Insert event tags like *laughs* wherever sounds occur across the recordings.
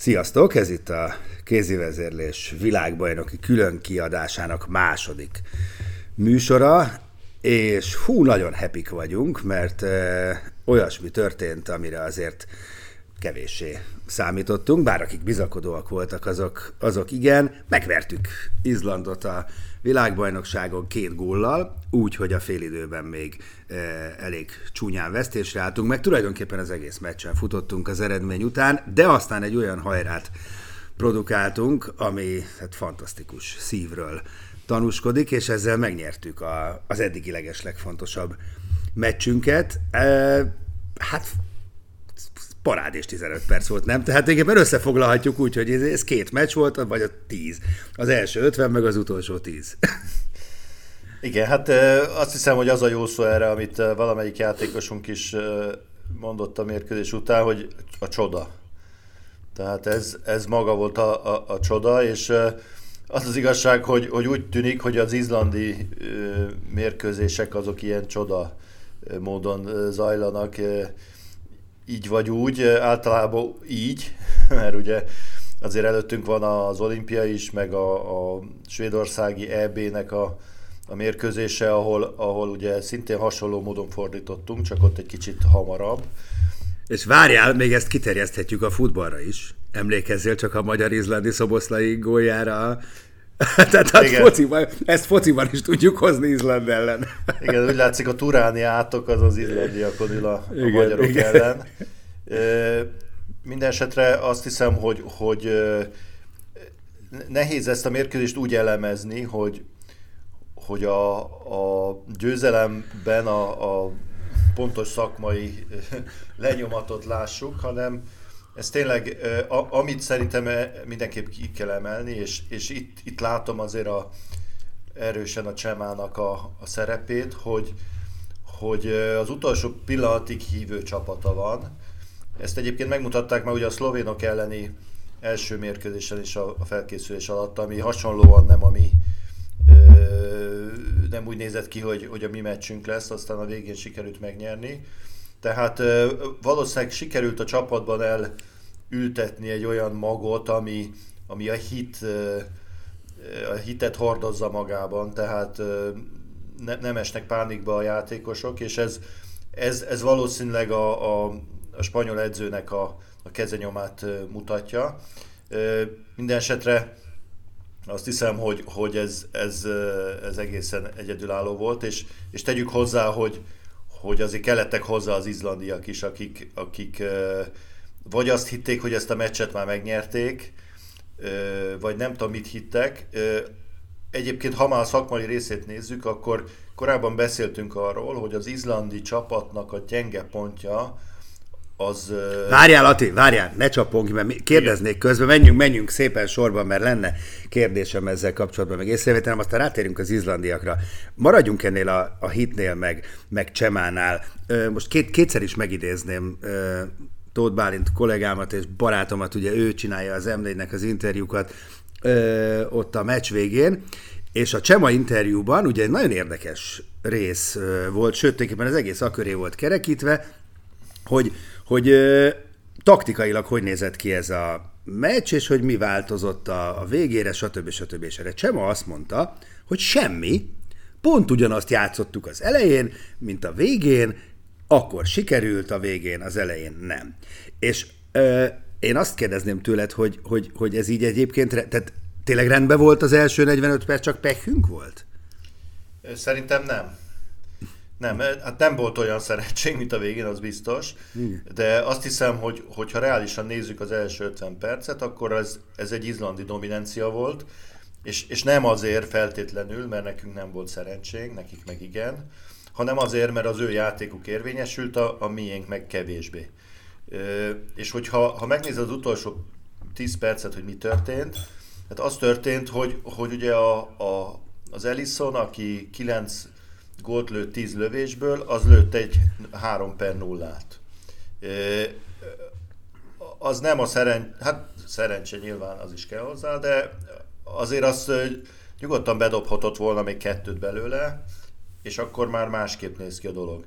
Sziasztok, ez itt a kézivezérlés világbajnoki külön kiadásának második műsora, és hú, nagyon happy vagyunk, mert e, olyasmi történt, amire azért kevéssé számítottunk, bár akik bizakodóak voltak, azok, azok igen, megvertük Izlandot a világbajnokságon két góllal, úgy, hogy a félidőben még e, elég csúnyán vesztésre álltunk, meg tulajdonképpen az egész meccsen futottunk az eredmény után, de aztán egy olyan hajrát produkáltunk, ami hát fantasztikus szívről tanúskodik, és ezzel megnyertük a, az eddigi legfontosabb meccsünket. E, hát parádés 15 perc volt, nem? Tehát tulajdonképpen összefoglalhatjuk úgy, hogy ez, ez két meccs volt, vagy a 10. Az első 50, meg az utolsó 10. *laughs* Igen, hát azt hiszem, hogy az a jó szó erre, amit valamelyik játékosunk is mondott a mérkőzés után, hogy a csoda. Tehát ez, ez maga volt a, a, a csoda, és az az igazság, hogy, hogy úgy tűnik, hogy az izlandi mérkőzések azok ilyen csoda módon zajlanak, így vagy úgy, általában így, *laughs* mert ugye azért előttünk van az olimpia is, meg a, a svédországi EB-nek a, a mérkőzése, ahol, ahol ugye szintén hasonló módon fordítottunk, csak ott egy kicsit hamarabb. És várjál, még ezt kiterjeszthetjük a futballra is. Emlékezzél csak a magyar-izlandi szoboszlai góljára. *laughs* Tehát hát fociban, ezt fociban is tudjuk hozni Izland ellen. *laughs* Igen, úgy látszik a turáni átok az az izlandiakon ül a, a igen, magyarok igen. ellen. Minden esetre azt hiszem, hogy, hogy nehéz ezt a mérkőzést úgy elemezni, hogy, hogy a, a győzelemben a, a pontos szakmai lenyomatot lássuk, hanem ez tényleg, amit szerintem mindenképp ki kell emelni, és, és itt, itt látom azért a, erősen a Csemának a, a szerepét, hogy, hogy az utolsó pillanatig hívő csapata van. Ezt egyébként megmutatták már ugye a szlovénok elleni első mérkőzésen is a, a felkészülés alatt, ami hasonlóan nem a mi nem úgy nézett ki, hogy, hogy a mi meccsünk lesz, aztán a végén sikerült megnyerni. Tehát valószínűleg sikerült a csapatban elültetni egy olyan magot, ami, ami a hit a hitet hordozza magában, tehát ne, nem esnek pánikba a játékosok, és ez, ez, ez valószínűleg a, a, a spanyol edzőnek a, a kezenyomát mutatja. Minden esetre azt hiszem, hogy, hogy ez, ez, ez egészen egyedülálló volt, és, és tegyük hozzá, hogy, hogy azért kellettek hozzá az izlandiak is, akik, akik vagy azt hitték, hogy ezt a meccset már megnyerték, vagy nem tudom, mit hittek. Egyébként, ha már a szakmai részét nézzük, akkor korábban beszéltünk arról, hogy az izlandi csapatnak a gyenge pontja az... Várjál, Ati, várjál, ne csapunk ki, mert kérdeznék közben, menjünk, menjünk szépen sorban, mert lenne kérdésem ezzel kapcsolatban, meg észrevételem, aztán rátérünk az izlandiakra. Maradjunk ennél a, a hitnél, meg, meg Csemánál. Most két, kétszer is megidézném Tóth Bálint kollégámat és barátomat, ugye ő csinálja az m az interjúkat ott a meccs végén, és a Csema interjúban ugye egy nagyon érdekes rész volt, sőt, tulajdonképpen az egész aköré volt kerekítve, hogy hogy taktikailag hogy nézett ki ez a meccs, és hogy mi változott a, a végére, stb. stb. És erre Csema azt mondta, hogy semmi, pont ugyanazt játszottuk az elején, mint a végén, akkor sikerült, a végén, az elején nem. És ö, én azt kérdezném tőled, hogy, hogy, hogy ez így egyébként, tehát Tényleg rendben volt az első 45 perc, csak pekünk volt? Szerintem nem. Nem, hát nem volt olyan *laughs* szerencség, mint a végén, az biztos. Igen. De azt hiszem, hogy hogyha reálisan nézzük az első 50 percet, akkor ez, ez egy izlandi dominancia volt, és, és nem azért feltétlenül, mert nekünk nem volt szerencsénk, nekik meg igen, hanem azért, mert az ő játékuk érvényesült, a, a miénk meg kevésbé. Ö, és hogyha ha megnézed az utolsó 10 percet, hogy mi történt, hát az történt, hogy, hogy ugye a, a, az Ellison, aki 9 gólt lőtt 10 lövésből, az lőtt egy 3 per 0-át. Az nem a szeren... hát szerencse nyilván az is kell hozzá, de azért azt nyugodtan bedobhatott volna még kettőt belőle, és akkor már másképp néz ki a dolog.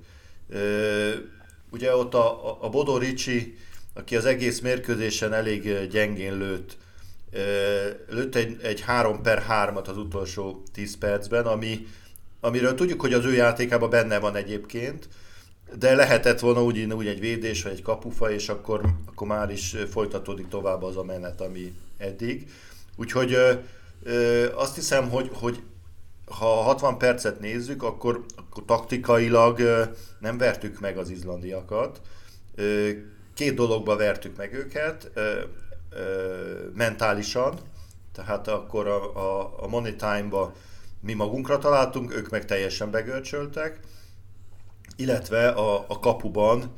Ugye ott a, a Bodo Ricci, aki az egész mérkőzésen elég gyengén lőtt, lőtt egy, egy 3 per 3-at az utolsó 10 percben, ami, amiről tudjuk, hogy az ő játékában benne van egyébként, de lehetett volna úgy, úgy egy védés, vagy egy kapufa, és akkor, akkor már is folytatódik tovább az a menet, ami eddig. Úgyhogy ö, ö, azt hiszem, hogy, hogy ha 60 percet nézzük, akkor, akkor taktikailag ö, nem vertük meg az izlandiakat. Ö, két dologba vertük meg őket, ö, ö, mentálisan, tehát akkor a, a, a money time-ba mi magunkra találtunk, ők meg teljesen begörcsöltek, illetve a, a kapuban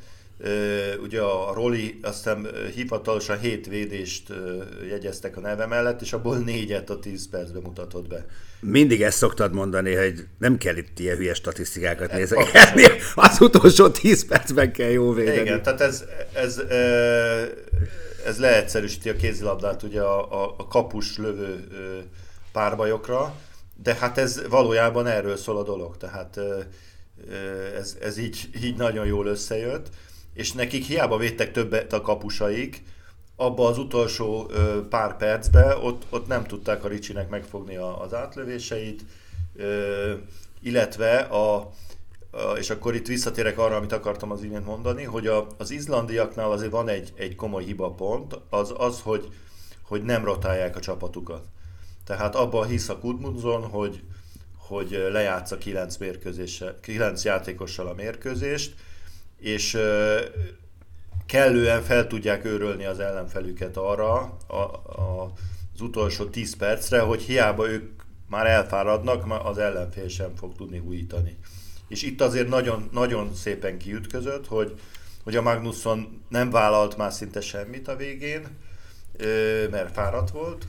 ugye a Roli aztán hivatalosan hét védést jegyeztek a neve mellett, és abból négyet a 10 percben mutatott be. Mindig ezt szoktad mondani, hogy nem kell itt ilyen hülye statisztikákat nézegetni, az utolsó 10 percben kell jó védeni. Igen, tehát ez, ez, ez leegyszerűsíti a kézilabdát ugye a, a, a kapus lövő párbajokra, de hát ez valójában erről szól a dolog, tehát ez, ez így, így nagyon jól összejött, és nekik hiába védtek többet a kapusaik, abba az utolsó pár percben ott, ott nem tudták a Ricsinek megfogni az átlövéseit, illetve a, és akkor itt visszatérek arra, amit akartam az imént mondani, hogy a, az izlandiaknál azért van egy, egy komoly hiba pont, az az, hogy, hogy nem rotálják a csapatukat. Tehát abban hisz a Kudmundzon, hogy, hogy lejátsza 9, 9 játékossal a mérkőzést, és kellően fel tudják őrölni az ellenfelüket arra a, a, az utolsó 10 percre, hogy hiába ők már elfáradnak, az ellenfél sem fog tudni hújítani. És itt azért nagyon, nagyon szépen kiütközött, hogy, hogy a Magnusson nem vállalt már szinte semmit a végén, mert fáradt volt,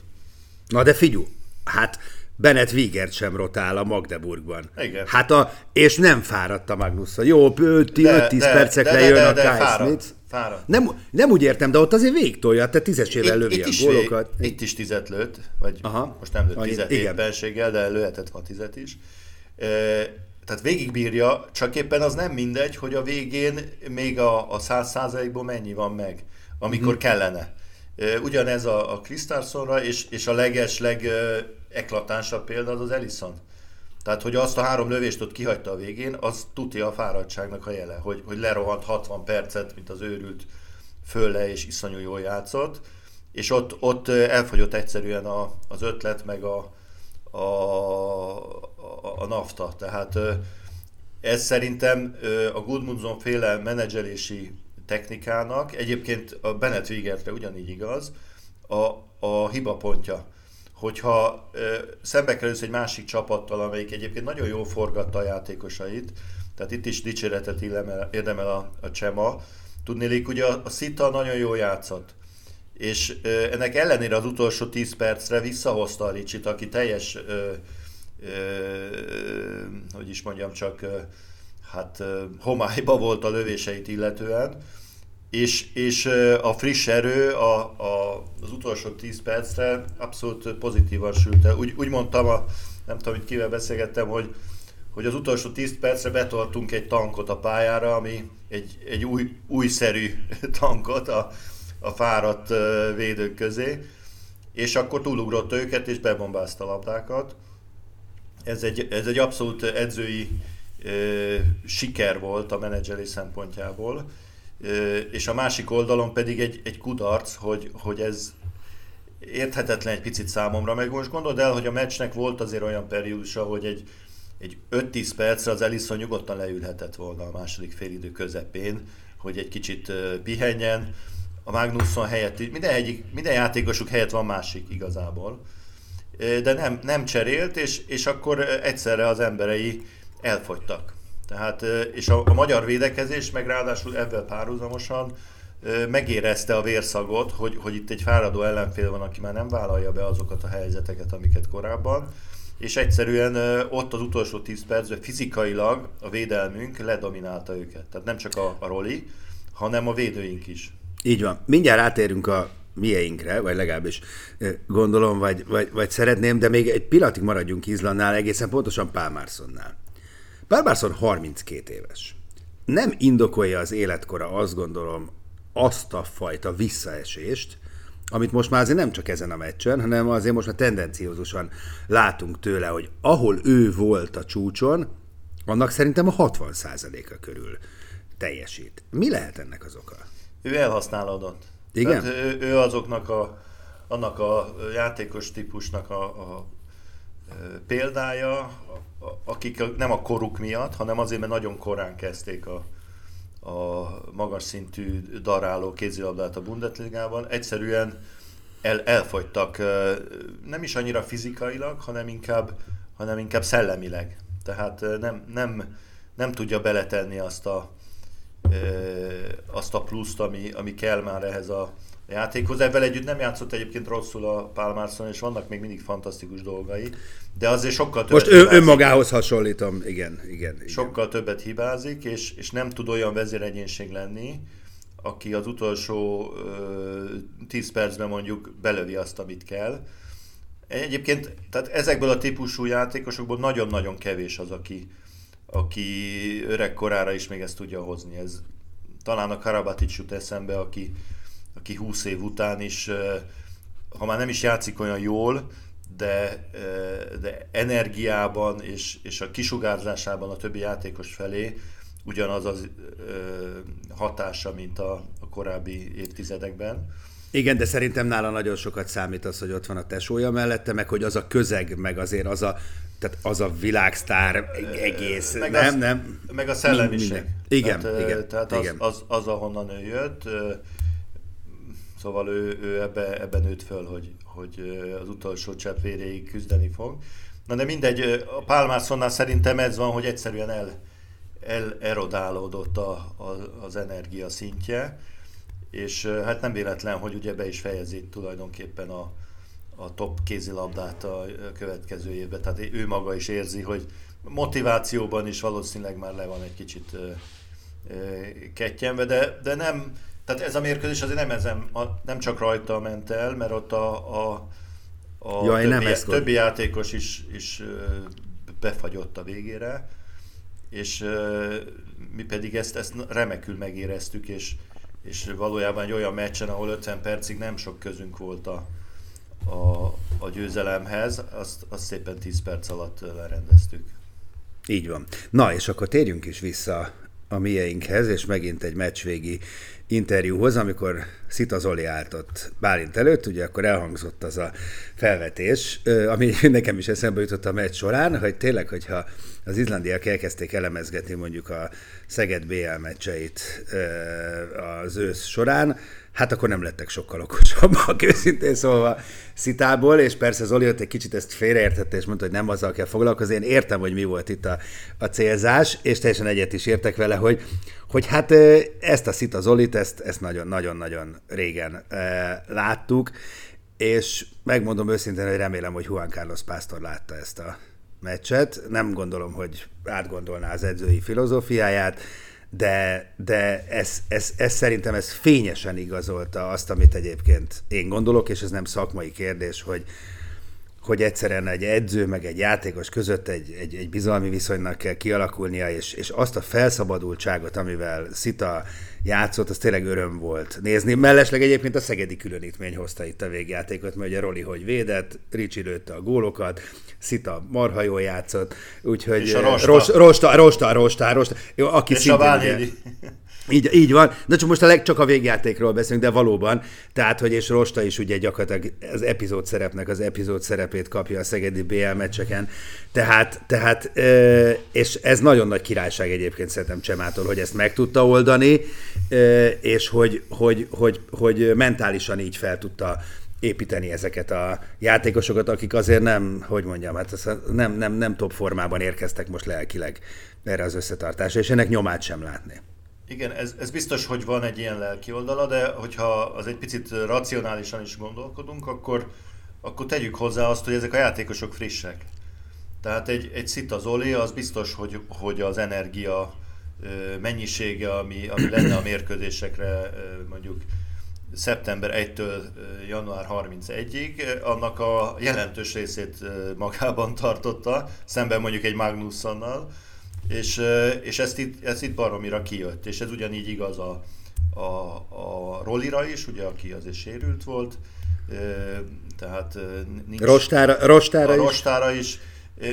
Na de figyú, hát Bennett Wigert sem rotál a Magdeburgban. Igen. Hát a, és nem fáradt a Magnusszon. Jó, 5-10 percekre de, de, jön de, de, a Kai fáradt, Smith. Fáradt. Nem, nem úgy értem, de ott azért végtolja, te tízesével lövi a gólokat. Vég, itt is tizet lőtt, vagy Aha. most nem lőtt tizet éppenséggel, de lőhetett ma tizet is. E, tehát végigbírja, csak éppen az nem mindegy, hogy a végén még a, a száz százalékból mennyi van meg, amikor hmm. kellene. Ugyanez a, a Krisztárszonra, és, és a leges, legeklatánsabb példa az az Ellison. Tehát, hogy azt a három lövést ott kihagyta a végén, az tudja a fáradtságnak a jele, hogy, hogy lerohant 60 percet, mint az őrült fölle, és iszonyú jól játszott, és ott, ott elfogyott egyszerűen a, az ötlet, meg a, a, a, a nafta. Tehát ez szerintem a Goodmundson féle menedzselési technikának, egyébként a Bennett Wigertre ugyanígy igaz, a, a hiba pontja. Hogyha ö, szembe kerülsz egy másik csapattal, amelyik egyébként nagyon jól forgatta a játékosait, tehát itt is dicséretet illemel, érdemel a, a Csema, tudnélik, ugye a, a Szita nagyon jól játszott. És ö, ennek ellenére az utolsó 10 percre visszahozta a Ricsit, aki teljes, ö, ö, hogy is mondjam, csak ö, hát homályba volt a lövéseit illetően, és, és a friss erő a, a, az utolsó 10 percre abszolút pozitívan sült el. Úgy, úgy mondtam, a, nem tudom, hogy kivel beszélgettem, hogy, hogy az utolsó 10 percre betoltunk egy tankot a pályára, ami egy, egy új, újszerű *laughs* tankot a, a fáradt védők közé, és akkor túlugrott őket, és bebombázta a labdákat. Ez egy, ez egy abszolút edzői siker volt a menedzseri szempontjából, és a másik oldalon pedig egy, egy kudarc, hogy, hogy ez érthetetlen egy picit számomra, meg most gondold el, hogy a meccsnek volt azért olyan periódusa, hogy egy, egy 5-10 percre az Ellison nyugodtan leülhetett volna a második félidő közepén, hogy egy kicsit pihenjen. A Magnusson helyett, minden, egyik, minden játékosuk helyett van másik igazából. De nem, nem cserélt, és, és akkor egyszerre az emberei elfogytak. Tehát, és a, a magyar védekezés meg ráadásul ebben párhuzamosan megérezte a vérszagot, hogy, hogy itt egy fáradó ellenfél van, aki már nem vállalja be azokat a helyzeteket, amiket korábban, és egyszerűen ott az utolsó 10 percben fizikailag a védelmünk ledominálta őket. Tehát nem csak a, a roli, hanem a védőink is. Így van. Mindjárt átérünk a mieinkre, vagy legalábbis gondolom, vagy, vagy, vagy szeretném, de még egy pillanatig maradjunk Izlandnál, egészen pontosan Pálmárszonnál. Pálmárszon 32 éves. Nem indokolja az életkora, azt gondolom, azt a fajta visszaesést, amit most már azért nem csak ezen a meccsen, hanem azért most már tendenciózusan látunk tőle, hogy ahol ő volt a csúcson, annak szerintem a 60%-a körül teljesít. Mi lehet ennek az oka? Ő elhasználódott. Igen? Tehát ő, ő azoknak a, annak a játékos típusnak a, a példája, akik nem a koruk miatt, hanem azért, mert nagyon korán kezdték a, a magas szintű daráló kézilabdát a Bundesligában, egyszerűen el, elfogytak, nem is annyira fizikailag, hanem inkább, hanem inkább szellemileg. Tehát nem, nem, nem tudja beletenni azt a, azt a pluszt, ami, ami kell már ehhez a játékhoz. Ebben együtt nem játszott egyébként rosszul a Pálmárszon, és vannak még mindig fantasztikus dolgai, de azért sokkal többet Most ő, önmagához hasonlítom, igen, igen, igen. Sokkal többet hibázik, és, és nem tud olyan vezéregyénség lenni, aki az utolsó ö, 10 percben mondjuk belövi azt, amit kell. Egyébként, tehát ezekből a típusú játékosokból nagyon-nagyon kevés az, aki, aki öreg korára is még ezt tudja hozni. Ez talán a Karabatic jut eszembe, aki, aki 20 év után is, ha már nem is játszik olyan jól, de, de energiában és, és a kisugárzásában a többi játékos felé ugyanaz az hatása, mint a, a korábbi évtizedekben. Igen, de szerintem nála nagyon sokat számít az, hogy ott van a tesója mellette, meg hogy az a közeg, meg azért az a, tehát az a világsztár egész, meg nem, az, nem? Meg a szellemiség. Minden. Igen, tehát, igen. Tehát igen. Az, az, az, ahonnan ő jött, szóval ő, ő ebbe, ebben nőtt föl, hogy, hogy az utolsó csepp véréig küzdeni fog. Na de mindegy, a Pálmászonnál szerintem ez van, hogy egyszerűen el, el erodálódott a, a, az energia szintje, és hát nem véletlen, hogy ugye be is fejezi tulajdonképpen a, a top kézilabdát a következő évben. Tehát ő maga is érzi, hogy motivációban is valószínűleg már le van egy kicsit kettyenve, de, de nem, tehát ez a mérkőzés azért nem, ezen, a, nem csak rajta ment el, mert ott a, a, a Jaj, többi, nem többi játékos is, is befagyott a végére, és mi pedig ezt, ezt remekül megéreztük, és, és valójában egy olyan meccsen, ahol 50 percig nem sok közünk volt a, a, a győzelemhez, azt, azt szépen 10 perc alatt lerendeztük. Így van. Na, és akkor térjünk is vissza a mieinkhez, és megint egy meccsvégi interjúhoz, amikor Szita Zoli állt ott Bálint előtt, ugye akkor elhangzott az a felvetés, ami *laughs* nekem is eszembe jutott a meccs során, hogy tényleg, hogyha az izlandiak elkezdték elemezgetni mondjuk a Szeged BL meccseit az ősz során, hát akkor nem lettek sokkal okosabbak, *laughs* őszintén szólva Szitából, és persze Zoli ott egy kicsit ezt félreértette, és mondta, hogy nem azzal kell foglalkozni. Én értem, hogy mi volt itt a, a célzás, és teljesen egyet is értek vele, hogy, hogy hát ezt a Szita Zolit, ezt, nagyon-nagyon-nagyon régen e, láttuk, és megmondom őszintén, hogy remélem, hogy Juan Carlos Pásztor látta ezt a meccset. Nem gondolom, hogy átgondolná az edzői filozófiáját, de, de ez, ez, ez szerintem ez fényesen igazolta azt, amit egyébként én gondolok, és ez nem szakmai kérdés, hogy, hogy egyszerűen egy edző meg egy játékos között egy, egy, egy bizalmi viszonynak kell kialakulnia, és, és azt a felszabadultságot, amivel Szita játszott, az tényleg öröm volt nézni. Mellesleg egyébként a szegedi különítmény hozta itt a végjátékot, mert ugye Roli hogy védett, Ricsi lőtte a gólokat, Szita marha jól játszott, úgyhogy és a rosta. rosta, rosta, rosta, rosta, jó, aki és szintén, a ugye, *laughs* így, így van, de csak most a leg, csak a végjátékról beszélünk, de valóban, tehát, hogy és Rosta is ugye gyakorlatilag az epizód szerepnek az epizód szerepét kapja a Szegedi BL meccseken, tehát, tehát és ez nagyon nagy királyság egyébként szerintem Csemától, hogy ezt meg tudta oldani, és hogy, hogy, hogy, hogy mentálisan így fel tudta építeni ezeket a játékosokat, akik azért nem, hogy mondjam, hát nem, nem, nem top formában érkeztek most lelkileg erre az összetartásra, és ennek nyomát sem látni. Igen, ez, ez biztos, hogy van egy ilyen lelki oldala, de hogyha az egy picit racionálisan is gondolkodunk, akkor, akkor tegyük hozzá azt, hogy ezek a játékosok frissek. Tehát egy, egy Szita Zoli, az biztos, hogy, hogy az energia mennyisége, ami, ami lenne a mérkőzésekre mondjuk szeptember 1-től január 31-ig, annak a jelentős részét magában tartotta, szemben mondjuk egy Magnussonnal, és, és ezt, itt, ezt itt baromira kijött, és ez ugyanígy igaz a, a, a Rollira is, ugye, aki azért sérült volt, tehát nincs... Rostára, rostára, a is. rostára is.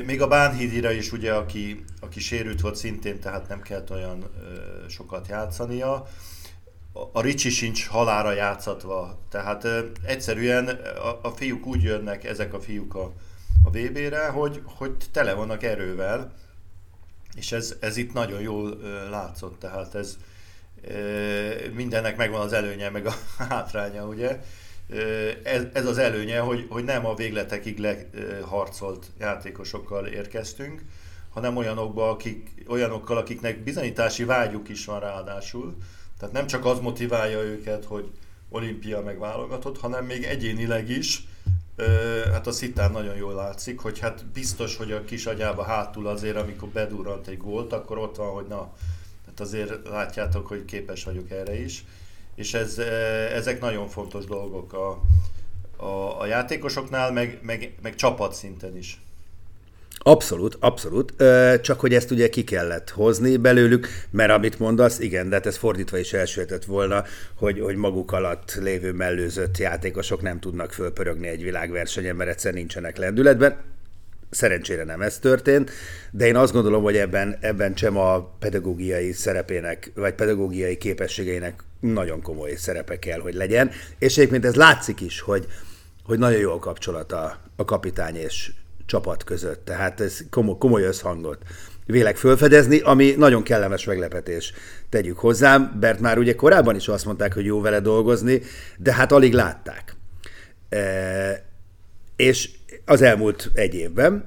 Még a Bánhídira is, ugye, aki, aki sérült volt szintén, tehát nem kellett olyan sokat játszania. A Ricsi sincs halára játszatva, tehát egyszerűen a, a fiúk úgy jönnek, ezek a fiúk a, a VB-re, hogy, hogy tele vannak erővel, és ez, ez itt nagyon jól látszott, tehát ez mindennek megvan az előnye, meg a *laughs* hátránya, ugye. Ez, ez az előnye, hogy, hogy nem a végletekig leharcolt játékosokkal érkeztünk, hanem olyanokba, akik, olyanokkal, akiknek bizonyítási vágyuk is van ráadásul. Tehát nem csak az motiválja őket, hogy olimpia megválogatott, hanem még egyénileg is, hát a szitán nagyon jól látszik, hogy hát biztos, hogy a kis agyába hátul azért, amikor bedurrant egy gólt, akkor ott van, hogy na, hát azért látjátok, hogy képes vagyok erre is. És ez, ezek nagyon fontos dolgok a, a, a játékosoknál, meg, meg, meg csapatszinten is. Abszolút, abszolút. Csak hogy ezt ugye ki kellett hozni belőlük, mert amit mondasz, igen, de hát ez fordítva is elsőhetett volna, hogy, hogy maguk alatt lévő mellőzött játékosok nem tudnak fölpörögni egy világversenyen, mert egyszer nincsenek lendületben. Szerencsére nem ez történt, de én azt gondolom, hogy ebben, ebben sem a pedagógiai szerepének, vagy pedagógiai képességeinek nagyon komoly szerepe kell, hogy legyen. És egyébként ez látszik is, hogy, hogy nagyon jó a kapcsolat a, a kapitány és csapat között. Tehát ez komoly, komoly összhangot vélek fölfedezni, ami nagyon kellemes meglepetés, tegyük hozzám, mert már ugye korábban is azt mondták, hogy jó vele dolgozni, de hát alig látták. E, és az elmúlt egy évben,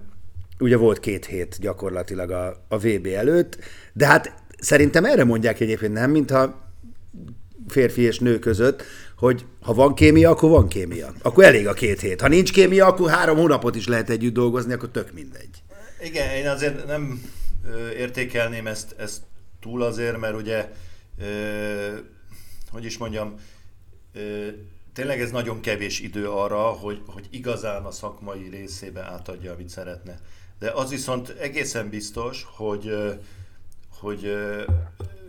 ugye volt két hét gyakorlatilag a, a VB előtt, de hát szerintem erre mondják egyébként nem, mintha férfi és nő között, hogy ha van kémia, akkor van kémia. Akkor elég a két hét. Ha nincs kémia, akkor három hónapot is lehet együtt dolgozni, akkor tök mindegy. Igen, én azért nem értékelném ezt, ezt túl azért, mert ugye, hogy is mondjam, tényleg ez nagyon kevés idő arra, hogy, hogy igazán a szakmai részébe átadja, amit szeretne. De az viszont egészen biztos, hogy, hogy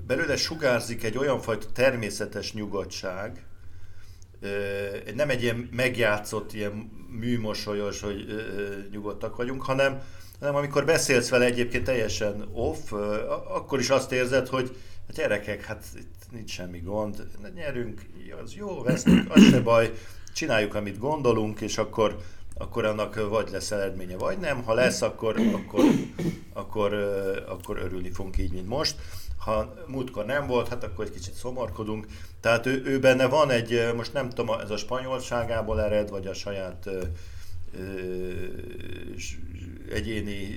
belőle sugárzik egy olyan fajta természetes nyugodtság, nem egy ilyen megjátszott, ilyen műmosolyos, hogy nyugodtak vagyunk, hanem, hanem amikor beszélsz vele egyébként teljesen off, akkor is azt érzed, hogy a gyerekek, hát itt nincs semmi gond, nyerünk, az jó, vesztünk, az se baj, csináljuk, amit gondolunk, és akkor, akkor annak vagy lesz eredménye, vagy nem. Ha lesz, akkor, akkor, akkor, akkor örülni fogunk így, mint most ha múltkor nem volt, hát akkor egy kicsit szomorkodunk. Tehát ő, ő benne van egy, most nem tudom, ez a spanyolságából ered, vagy a saját ö, ö, egyéni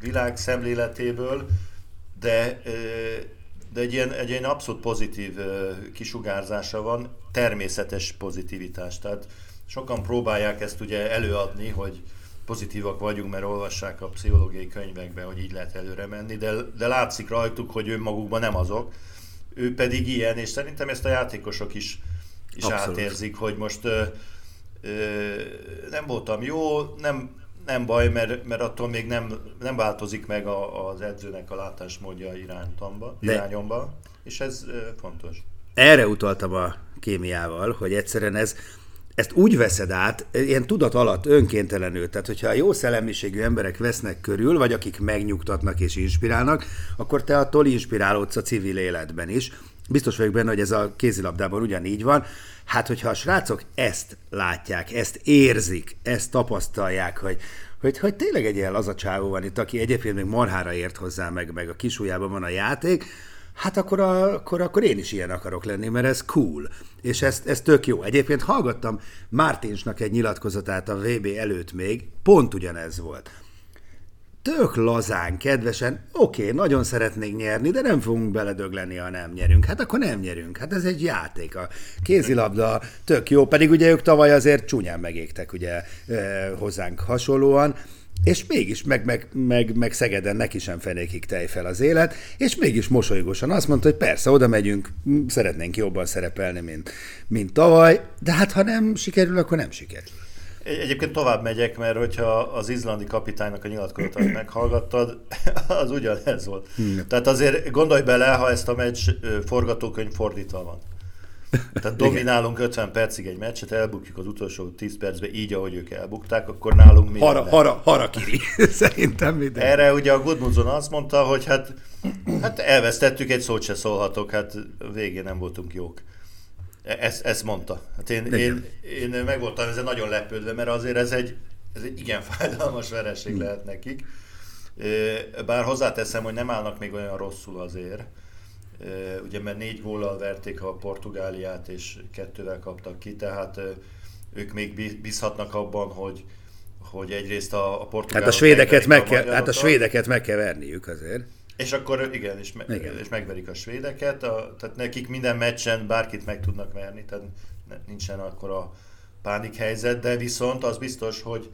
világszemléletéből, de, de egy ilyen, egy ilyen abszolút pozitív kisugárzása van, természetes pozitivitás. Tehát sokan próbálják ezt ugye előadni, hogy pozitívak vagyunk, mert olvassák a pszichológiai könyvekben, hogy így lehet előre menni, de, de látszik rajtuk, hogy önmagukban nem azok. Ő pedig ilyen, és szerintem ezt a játékosok is, is átérzik, hogy most ö, nem voltam jó, nem, nem baj, mert, mert attól még nem, nem változik meg a, az edzőnek a látásmódja irányomba, irányomba és ez fontos. Erre utaltam a kémiával, hogy egyszerűen ez, ezt úgy veszed át, ilyen tudat alatt, önkéntelenül. Tehát, hogyha jó szellemiségű emberek vesznek körül, vagy akik megnyugtatnak és inspirálnak, akkor te attól inspirálódsz a civil életben is. Biztos vagyok benne, hogy ez a kézilabdában ugyanígy van. Hát, hogyha a srácok ezt látják, ezt érzik, ezt tapasztalják, hogy, hogy, hogy tényleg egy ilyen az a van itt, aki egyébként még marhára ért hozzá, meg, meg a kisújában van a játék, hát akkor, a, akkor, akkor én is ilyen akarok lenni, mert ez cool. És ez, ez tök jó. Egyébként hallgattam Mártinsnak egy nyilatkozatát a VB előtt még, pont ugyanez volt. Tök lazán, kedvesen, oké, okay, nagyon szeretnénk nyerni, de nem fogunk beledögleni, ha nem nyerünk. Hát akkor nem nyerünk. Hát ez egy játék. A kézilabda tök jó, pedig ugye ők tavaly azért csúnyán megégtek ugye hozzánk hasonlóan, és mégis meg, meg, meg, meg Szegeden neki sem fenékig tej fel az élet, és mégis mosolygósan azt mondta, hogy persze, oda megyünk, szeretnénk jobban szerepelni, mint, mint tavaly, de hát ha nem sikerül, akkor nem sikerül. Egyébként tovább megyek, mert hogyha az izlandi kapitánynak a nyilatkozatot *clears throat* meghallgattad, *laughs* az ugyanez volt. Hmm. Tehát azért gondolj bele, ha ezt a meccs forgatókönyv fordítva van. Tehát dominálunk 50 percig egy meccset, elbukjuk az utolsó 10 percben így, ahogy ők elbukták, akkor nálunk mi hara, hara, harakiri, *laughs* szerintem minden. Erre ugye a Gudmundsson azt mondta, hogy hát, hát elvesztettük, egy szót se szólhatok, hát végén nem voltunk jók. Ezt, ezt mondta. Hát én, én, én meg voltam ezzel nagyon lepődve, mert azért ez egy, ez egy igen fájdalmas vereség lehet nekik. Bár hozzáteszem, hogy nem állnak még olyan rosszul azért ugye mert négy góllal verték a Portugáliát, és kettővel kaptak ki, tehát ők még bízhatnak abban, hogy, hogy egyrészt a, a portugálok... Hát a svédeket, meg kell, hát a svédeket meg kell verniük azért. És akkor igen, és, me, igen. és megverik a svédeket, a, tehát nekik minden meccsen bárkit meg tudnak verni, tehát nincsen akkor a pánik helyzet, de viszont az biztos, hogy,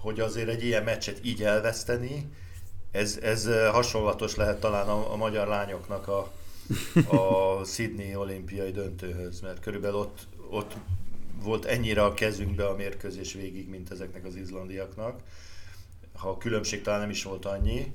hogy azért egy ilyen meccset így elveszteni, ez, ez hasonlatos lehet talán a, a magyar lányoknak a, a Sydney olimpiai döntőhöz, mert körülbelül ott, ott volt ennyire a kezünkbe a mérkőzés végig, mint ezeknek az izlandiaknak. Ha a különbség talán nem is volt annyi,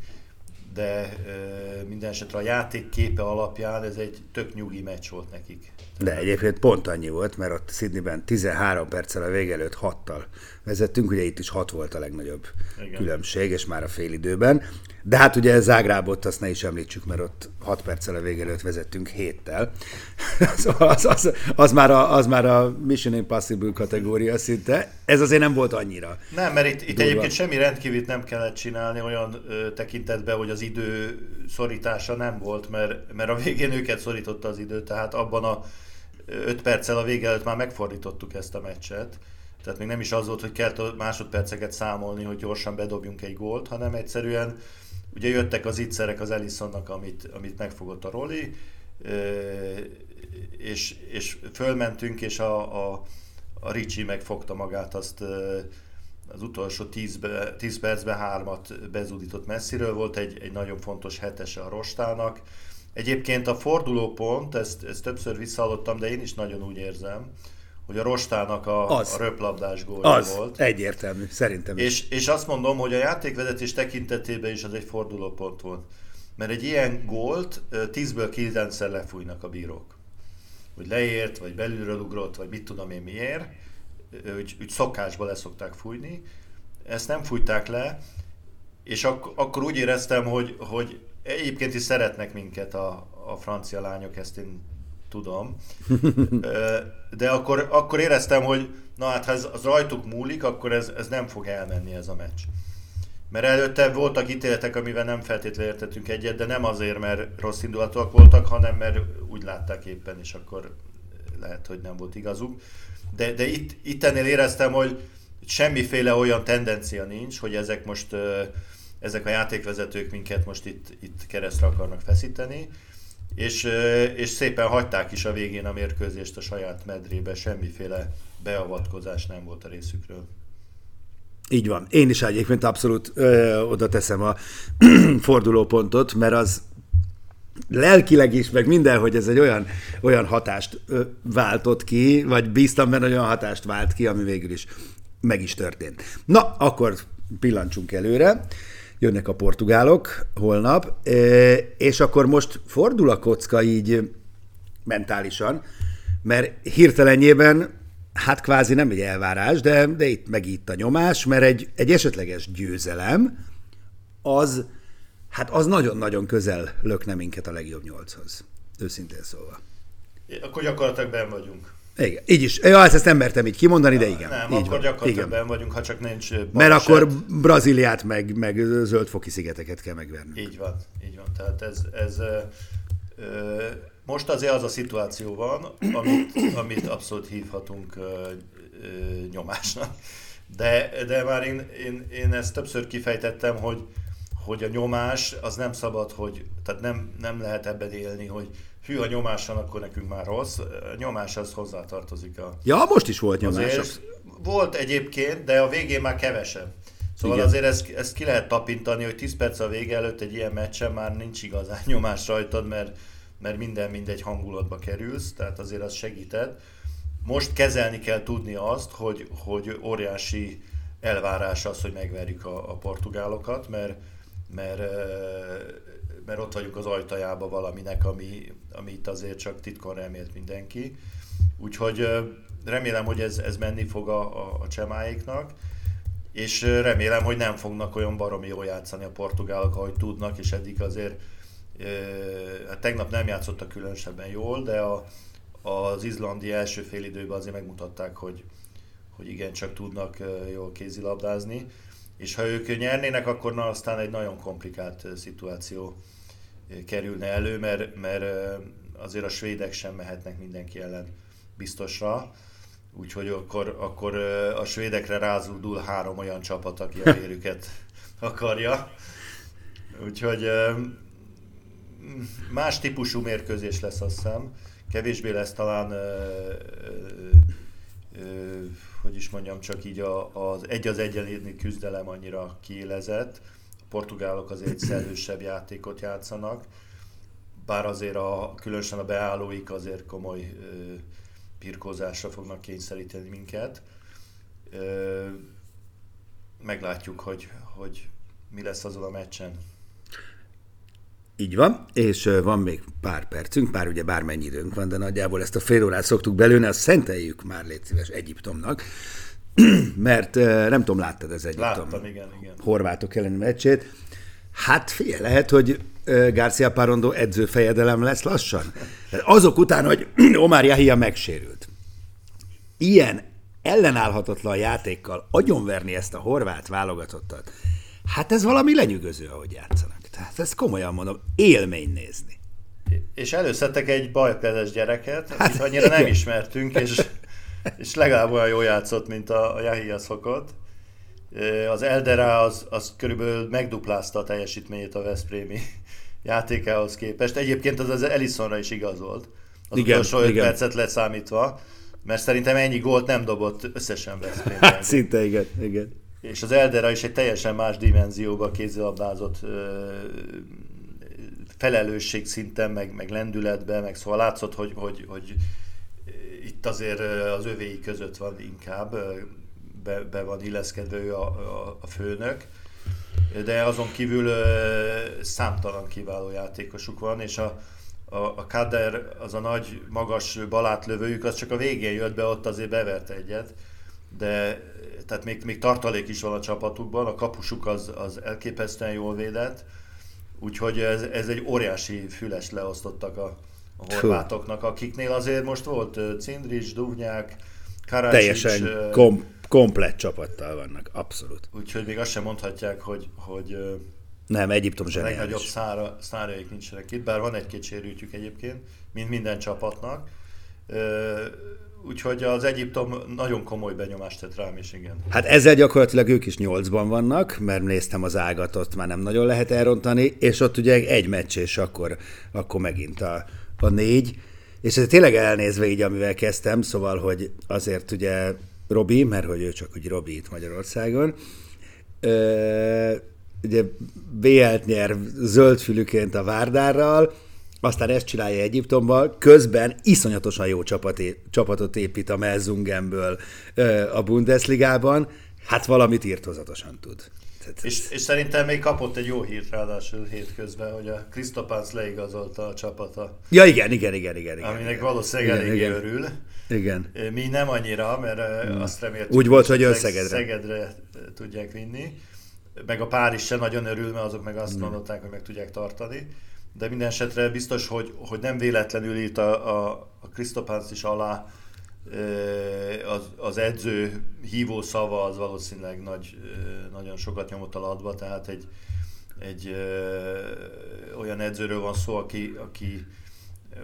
de e, minden esetre a játék képe alapján ez egy tök nyugi meccs volt nekik. De egyébként pont annyi volt, mert ott Sydneyben 13 perccel a vége előtt 6-tal vezettünk, ugye itt is 6 volt a legnagyobb Igen. különbség, és már a fél időben. De hát ugye Zágrábot azt ne is említsük, mert ott 6 perccel a vége előtt vezettünk héttel. *laughs* az, az, az, az, már a, az már a Mission Impossible kategória szinte. Ez azért nem volt annyira. Nem, mert itt, itt egyébként semmi rendkívült nem kellett csinálni olyan ö, tekintetben, hogy az idő szorítása nem volt, mert, mert a végén őket szorította az idő, tehát abban a 5 perccel a vége előtt már megfordítottuk ezt a meccset. Tehát még nem is az volt, hogy kell másodperceket számolni, hogy gyorsan bedobjunk egy gólt, hanem egyszerűen ugye jöttek az ittszerek az Ellisonnak, amit, amit megfogott a Roli, és, és fölmentünk, és a, a, a Ricsi megfogta magát, azt az utolsó 10, 10 percben hármat bezudított messziről, volt egy, egy nagyon fontos hetese a Rostának. Egyébként a fordulópont, ezt, ezt többször visszahallottam, de én is nagyon úgy érzem, hogy a Rostának a, az, a röplabdás gólja az, volt. egyértelmű, szerintem és, és azt mondom, hogy a játékvezetés tekintetében is az egy fordulópont volt. Mert egy ilyen gólt 10-ből 9-szer lefújnak a bírók. Hogy leért, vagy belülről ugrott, vagy mit tudom én miért, úgy, úgy szokásba leszokták fújni. Ezt nem fújták le, és ak- akkor úgy éreztem, hogy, hogy egyébként is szeretnek minket a, a francia lányok, ezt én tudom. *laughs* De akkor, akkor éreztem, hogy na hát ha ez az rajtuk múlik, akkor ez, ez nem fog elmenni ez a meccs. Mert előtte voltak ítéletek, amivel nem feltétlenül értettünk egyet, de nem azért, mert rossz indulatúak voltak, hanem mert úgy látták éppen, és akkor lehet, hogy nem volt igazuk. De, de itt, itt ennél éreztem, hogy semmiféle olyan tendencia nincs, hogy ezek most ezek a játékvezetők minket most itt, itt keresztre akarnak feszíteni, és, és szépen hagyták is a végén a mérkőzést a saját medrébe, semmiféle beavatkozás nem volt a részükről. Így van. Én is egyébként abszolút ö, oda teszem a *clears throat* fordulópontot, mert az lelkileg is, meg minden, hogy ez egy olyan, olyan hatást ö, váltott ki, vagy bíztam benne, olyan hatást vált ki, ami végül is meg is történt. Na, akkor pillancsunk előre. Jönnek a portugálok holnap, és akkor most fordul a kocka így mentálisan, mert hirtelenjében, hát kvázi nem egy elvárás, de, de itt meg itt a nyomás, mert egy, egy esetleges győzelem, az, hát az nagyon-nagyon közel lökne minket a legjobb nyolchoz. Őszintén szólva. Akkor gyakorlatilag ben vagyunk. Igen, így is. Ja, ezt, ezt nem mertem így kimondani, de igen. Nem, így akkor van. gyakorlatilag igen. vagyunk, ha csak nincs baleset. Mert akkor Brazíliát meg, meg zöldfoki szigeteket kell megverni. Így van, így van. Tehát ez, ez ö, most azért az a szituáció van, amit, amit abszolút hívhatunk ö, ö, nyomásnak. De, de már én, én, én ezt többször kifejtettem, hogy, hogy a nyomás az nem szabad, hogy, tehát nem, nem lehet ebben élni, hogy hű, a nyomás van, akkor nekünk már rossz. A nyomás az hozzátartozik a... Ja, most is volt nyomás. Azért volt egyébként, de a végén már kevesebb. Szóval Igen. Azért ezt, ezt ki lehet tapintani, hogy 10 perc a vége előtt egy ilyen meccsen már nincs igazán *laughs* nyomás rajtad, mert, mert minden mindegy hangulatba kerülsz, tehát azért az segített. Most kezelni kell tudni azt, hogy, hogy óriási elvárás az, hogy megverjük a, a portugálokat, mert, mert, mert ott vagyunk az ajtajába valaminek, ami, ami itt azért csak titkon remélt mindenki. Úgyhogy remélem, hogy ez, ez menni fog a, a, a csemáéknak, és remélem, hogy nem fognak olyan baromi jól játszani a portugálok, ahogy tudnak, és eddig azért hát tegnap nem játszottak különösebben jól, de a, az izlandi első fél időben azért megmutatták, hogy, hogy igen, csak tudnak jól kézilabdázni, és ha ők nyernének, akkor na aztán egy nagyon komplikált szituáció kerülne elő, mert, mert azért a svédek sem mehetnek mindenki ellen biztosra, úgyhogy akkor, akkor a svédekre rázódul három olyan csapat, aki a vérüket *laughs* akarja. Úgyhogy más típusú mérkőzés lesz, azt hiszem. Kevésbé lesz talán, hogy is mondjam, csak így a, az egy az egyenlérni küzdelem annyira kiélezett. Portugálok azért egy szellősebb játékot játszanak, bár azért a, különösen a beállóik azért komoly ö, pirkózásra fognak kényszeríteni minket. Ö, meglátjuk, hogy, hogy mi lesz azon a meccsen. Így van, és van még pár percünk, pár ugye bármennyi időnk van, de nagyjából ezt a fél órát szoktuk belőni, azt szenteljük már, légy szíves, Egyiptomnak, *clears throat* mert nem tudom, láttad az Egyiptom Láttam, igen, igen. horvátok elleni meccsét. Hát figyelj, lehet, hogy Garcia Parondo edzőfejedelem lesz lassan. Azok után, hogy *clears throat* Omar Jahia megsérült. Ilyen ellenállhatatlan játékkal agyonverni ezt a horvát válogatottat, hát ez valami lenyűgöző, ahogy játszanak. Tehát ezt komolyan mondom, élmény nézni. És előszedtek egy bajpedes gyereket, hát, akit annyira igen. nem ismertünk, és, *laughs* *laughs* és legalább olyan jól játszott, mint a, a Jahia szokott. Az Eldera az, az körülbelül megduplázta a teljesítményét a Veszprémi *laughs* játékához képest. Egyébként az az Ellisonra is igaz volt. Az igen, utolsó 5 percet leszámítva, mert szerintem ennyi gólt nem dobott összesen Veszprém. Hát szinte igen, igen és az Eldera is egy teljesen más dimenzióba kézilabdázott felelősség szinten, meg, meg lendületben, meg szóval látszott, hogy, hogy, hogy itt azért az övéi között van inkább, be, be van illeszkedve ő a, a, a főnök, de azon kívül számtalan kiváló játékosuk van, és a, a, a Kader, az a nagy, magas balátlövőjük, az csak a végén jött be, ott azért bevert egyet, de tehát még, még tartalék is van a csapatukban, a kapusuk az, az elképesztően jól védett, úgyhogy ez, ez egy óriási füles leosztottak a, a horvátoknak, akiknél azért most volt Cindrics, Duvnyák, Karácsics. Teljesen kom, komplett csapattal vannak, abszolút. Úgyhogy még azt sem mondhatják, hogy, hogy nem, Egyiptom A legnagyobb szára, szárjaik nincsenek itt, bár van egy-két sérültjük egyébként, mint minden csapatnak. Úgyhogy az Egyiptom nagyon komoly benyomást tett rám is, igen. Hát ezzel gyakorlatilag ők is nyolcban vannak, mert néztem az ágat, ott már nem nagyon lehet elrontani, és ott ugye egy meccs, és akkor, akkor megint a, a négy. És ez tényleg elnézve így, amivel kezdtem, szóval, hogy azért ugye Robi, mert hogy ő csak úgy Robi itt Magyarországon, ö, ugye BL-t nyer zöldfülüként a Várdárral, aztán ezt csinálja Egyiptomban, közben iszonyatosan jó csapat, csapatot épít a Melzungenből a Bundesligában, hát valamit írtozatosan tud. És, és szerintem még kapott egy jó hírt ráadásul hétközben, hogy a Krisztopánc leigazolta a csapata. Ja, igen, igen, igen, igen. igen aminek valószínűleg elég örül. Igen. Mi nem annyira, mert mm. azt reméltük, Úgy volt, hogy Szegedre. Szegedre tudják vinni. Meg a pár is se nagyon örül, mert azok meg azt mm. mondották, hogy meg tudják tartani. De minden esetre biztos, hogy, hogy nem véletlenül írt a, a, a is alá az, az edző hívó szava az valószínűleg nagy, nagyon sokat nyomott alatba, tehát egy, egy ö, olyan edzőről van szó, aki, aki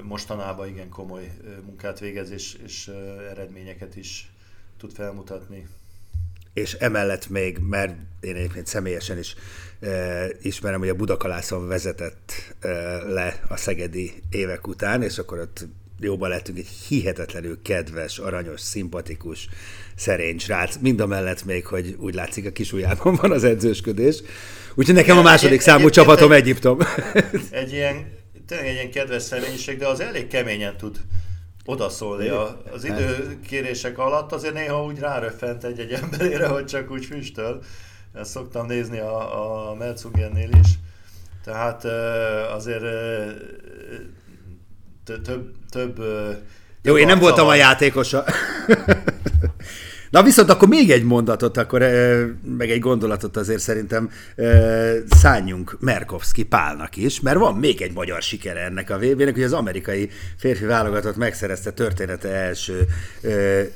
mostanában igen komoly munkát végez, és, és eredményeket is tud felmutatni. És emellett még, mert én egyébként személyesen is e, ismerem, hogy a Budakalászon vezetett e, le a szegedi évek után, és akkor ott jóban lettünk egy hihetetlenül kedves, aranyos, szimpatikus, szerény srác, mind a mellett még, hogy úgy látszik a kisujjában van az edzősködés. Úgyhogy nekem a második egy, számú egy, csapatom egy, Egyiptom. Egy ilyen, tényleg egy ilyen kedves személyiség, de az elég keményen tud odaszólni a, az időkérések alatt, azért néha úgy ráröffent egy-egy emberére, hogy csak úgy füstöl. Ezt szoktam nézni a, a Melzungennél is. Tehát azért több, több Jó, én nem voltam a játékosa. *laughs* Na viszont akkor még egy mondatot, akkor meg egy gondolatot azért szerintem szálljunk Merkovski Pálnak is, mert van még egy magyar sikere ennek a VB-nek, hogy az amerikai férfi válogatott megszerezte története első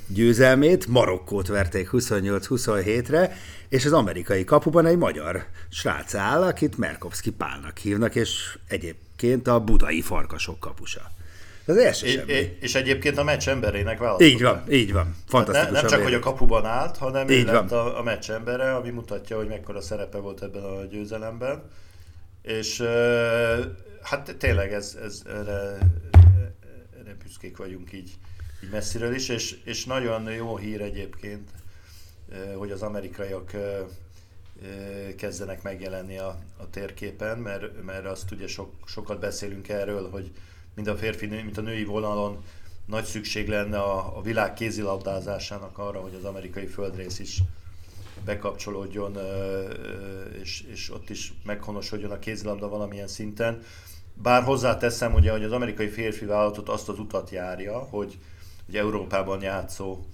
győzelmét, Marokkót verték 28-27-re, és az amerikai kapuban egy magyar srác áll, akit Merkovski Pálnak hívnak, és egyébként a budai farkasok kapusa. Ez első és, és egyébként a meccs emberének választották. Így van, így van. Fantasztikus. Ne, nem csak, hogy a kapuban állt, hanem így ő lett a, a meccs embere, ami mutatja, hogy mekkora szerepe volt ebben a győzelemben. És hát tényleg ez, ez erre, erre büszkék vagyunk így, így messziről is, és, és nagyon jó hír egyébként, hogy az amerikaiak kezdenek megjelenni a, a térképen, mert, mert azt ugye sok, sokat beszélünk erről, hogy mind a férfi, mint a női vonalon nagy szükség lenne a, a világ kézilabdázásának arra, hogy az amerikai földrész is bekapcsolódjon, és, és ott is meghonosodjon a kézilabda valamilyen szinten. Bár hozzáteszem, ugye, hogy az amerikai férfi vállalatot azt az utat járja, hogy, hogy Európában játszó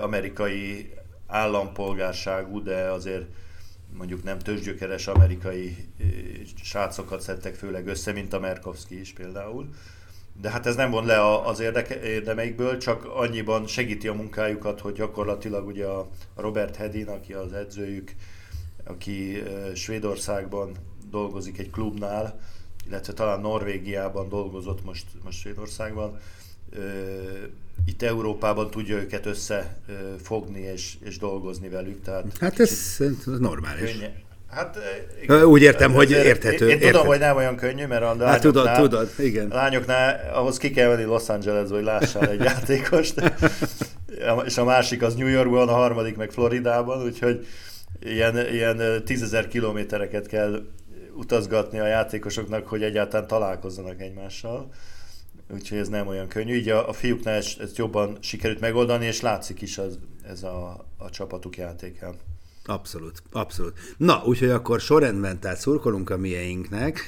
amerikai állampolgárságú, de azért mondjuk nem tőzsgyökeres amerikai srácokat szedtek főleg össze, mint a Merkovski is például. De hát ez nem von le az érdeke, érdemeikből, csak annyiban segíti a munkájukat, hogy gyakorlatilag ugye a Robert Hedin, aki az edzőjük, aki Svédországban dolgozik egy klubnál, illetve talán Norvégiában dolgozott most, most Svédországban, itt Európában tudja őket összefogni és, és dolgozni velük. Tehát hát ez, ez normális. Könnye. Hát, igen, Úgy értem, hogy érthető. Én, én tudom, hogy nem olyan könnyű, mert a lányoknál, hát tudod, tudod, igen. Lányoknál ahhoz ki kell menni Los Angelesbe, hogy lássál egy *laughs* játékost, és a másik az New Yorkban, a harmadik meg Floridában, úgyhogy ilyen, ilyen tízezer kilométereket kell utazgatni a játékosoknak, hogy egyáltalán találkozzanak egymással úgyhogy ez nem olyan könnyű. Így a, a fiúknál ezt, ezt jobban sikerült megoldani, és látszik is az, ez a, a csapatuk játékán. Abszolút, abszolút. Na, úgyhogy akkor sorrendben, tehát szurkolunk a mieinknek,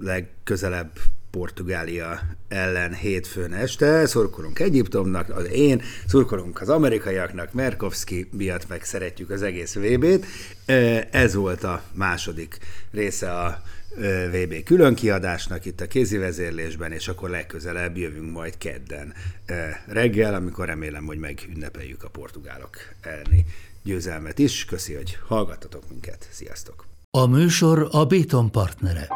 legközelebb Portugália ellen hétfőn este, szurkolunk Egyiptomnak, az én, szurkolunk az amerikaiaknak, Merkovski miatt meg szeretjük az egész VB-t. Ez volt a második része a VB különkiadásnak itt a kézi vezérlésben, és akkor legközelebb jövünk majd kedden reggel, amikor remélem, hogy megünnepeljük a portugálok elleni győzelmet is. Köszi, hogy hallgattatok minket. Sziasztok! A műsor a Béton partnere.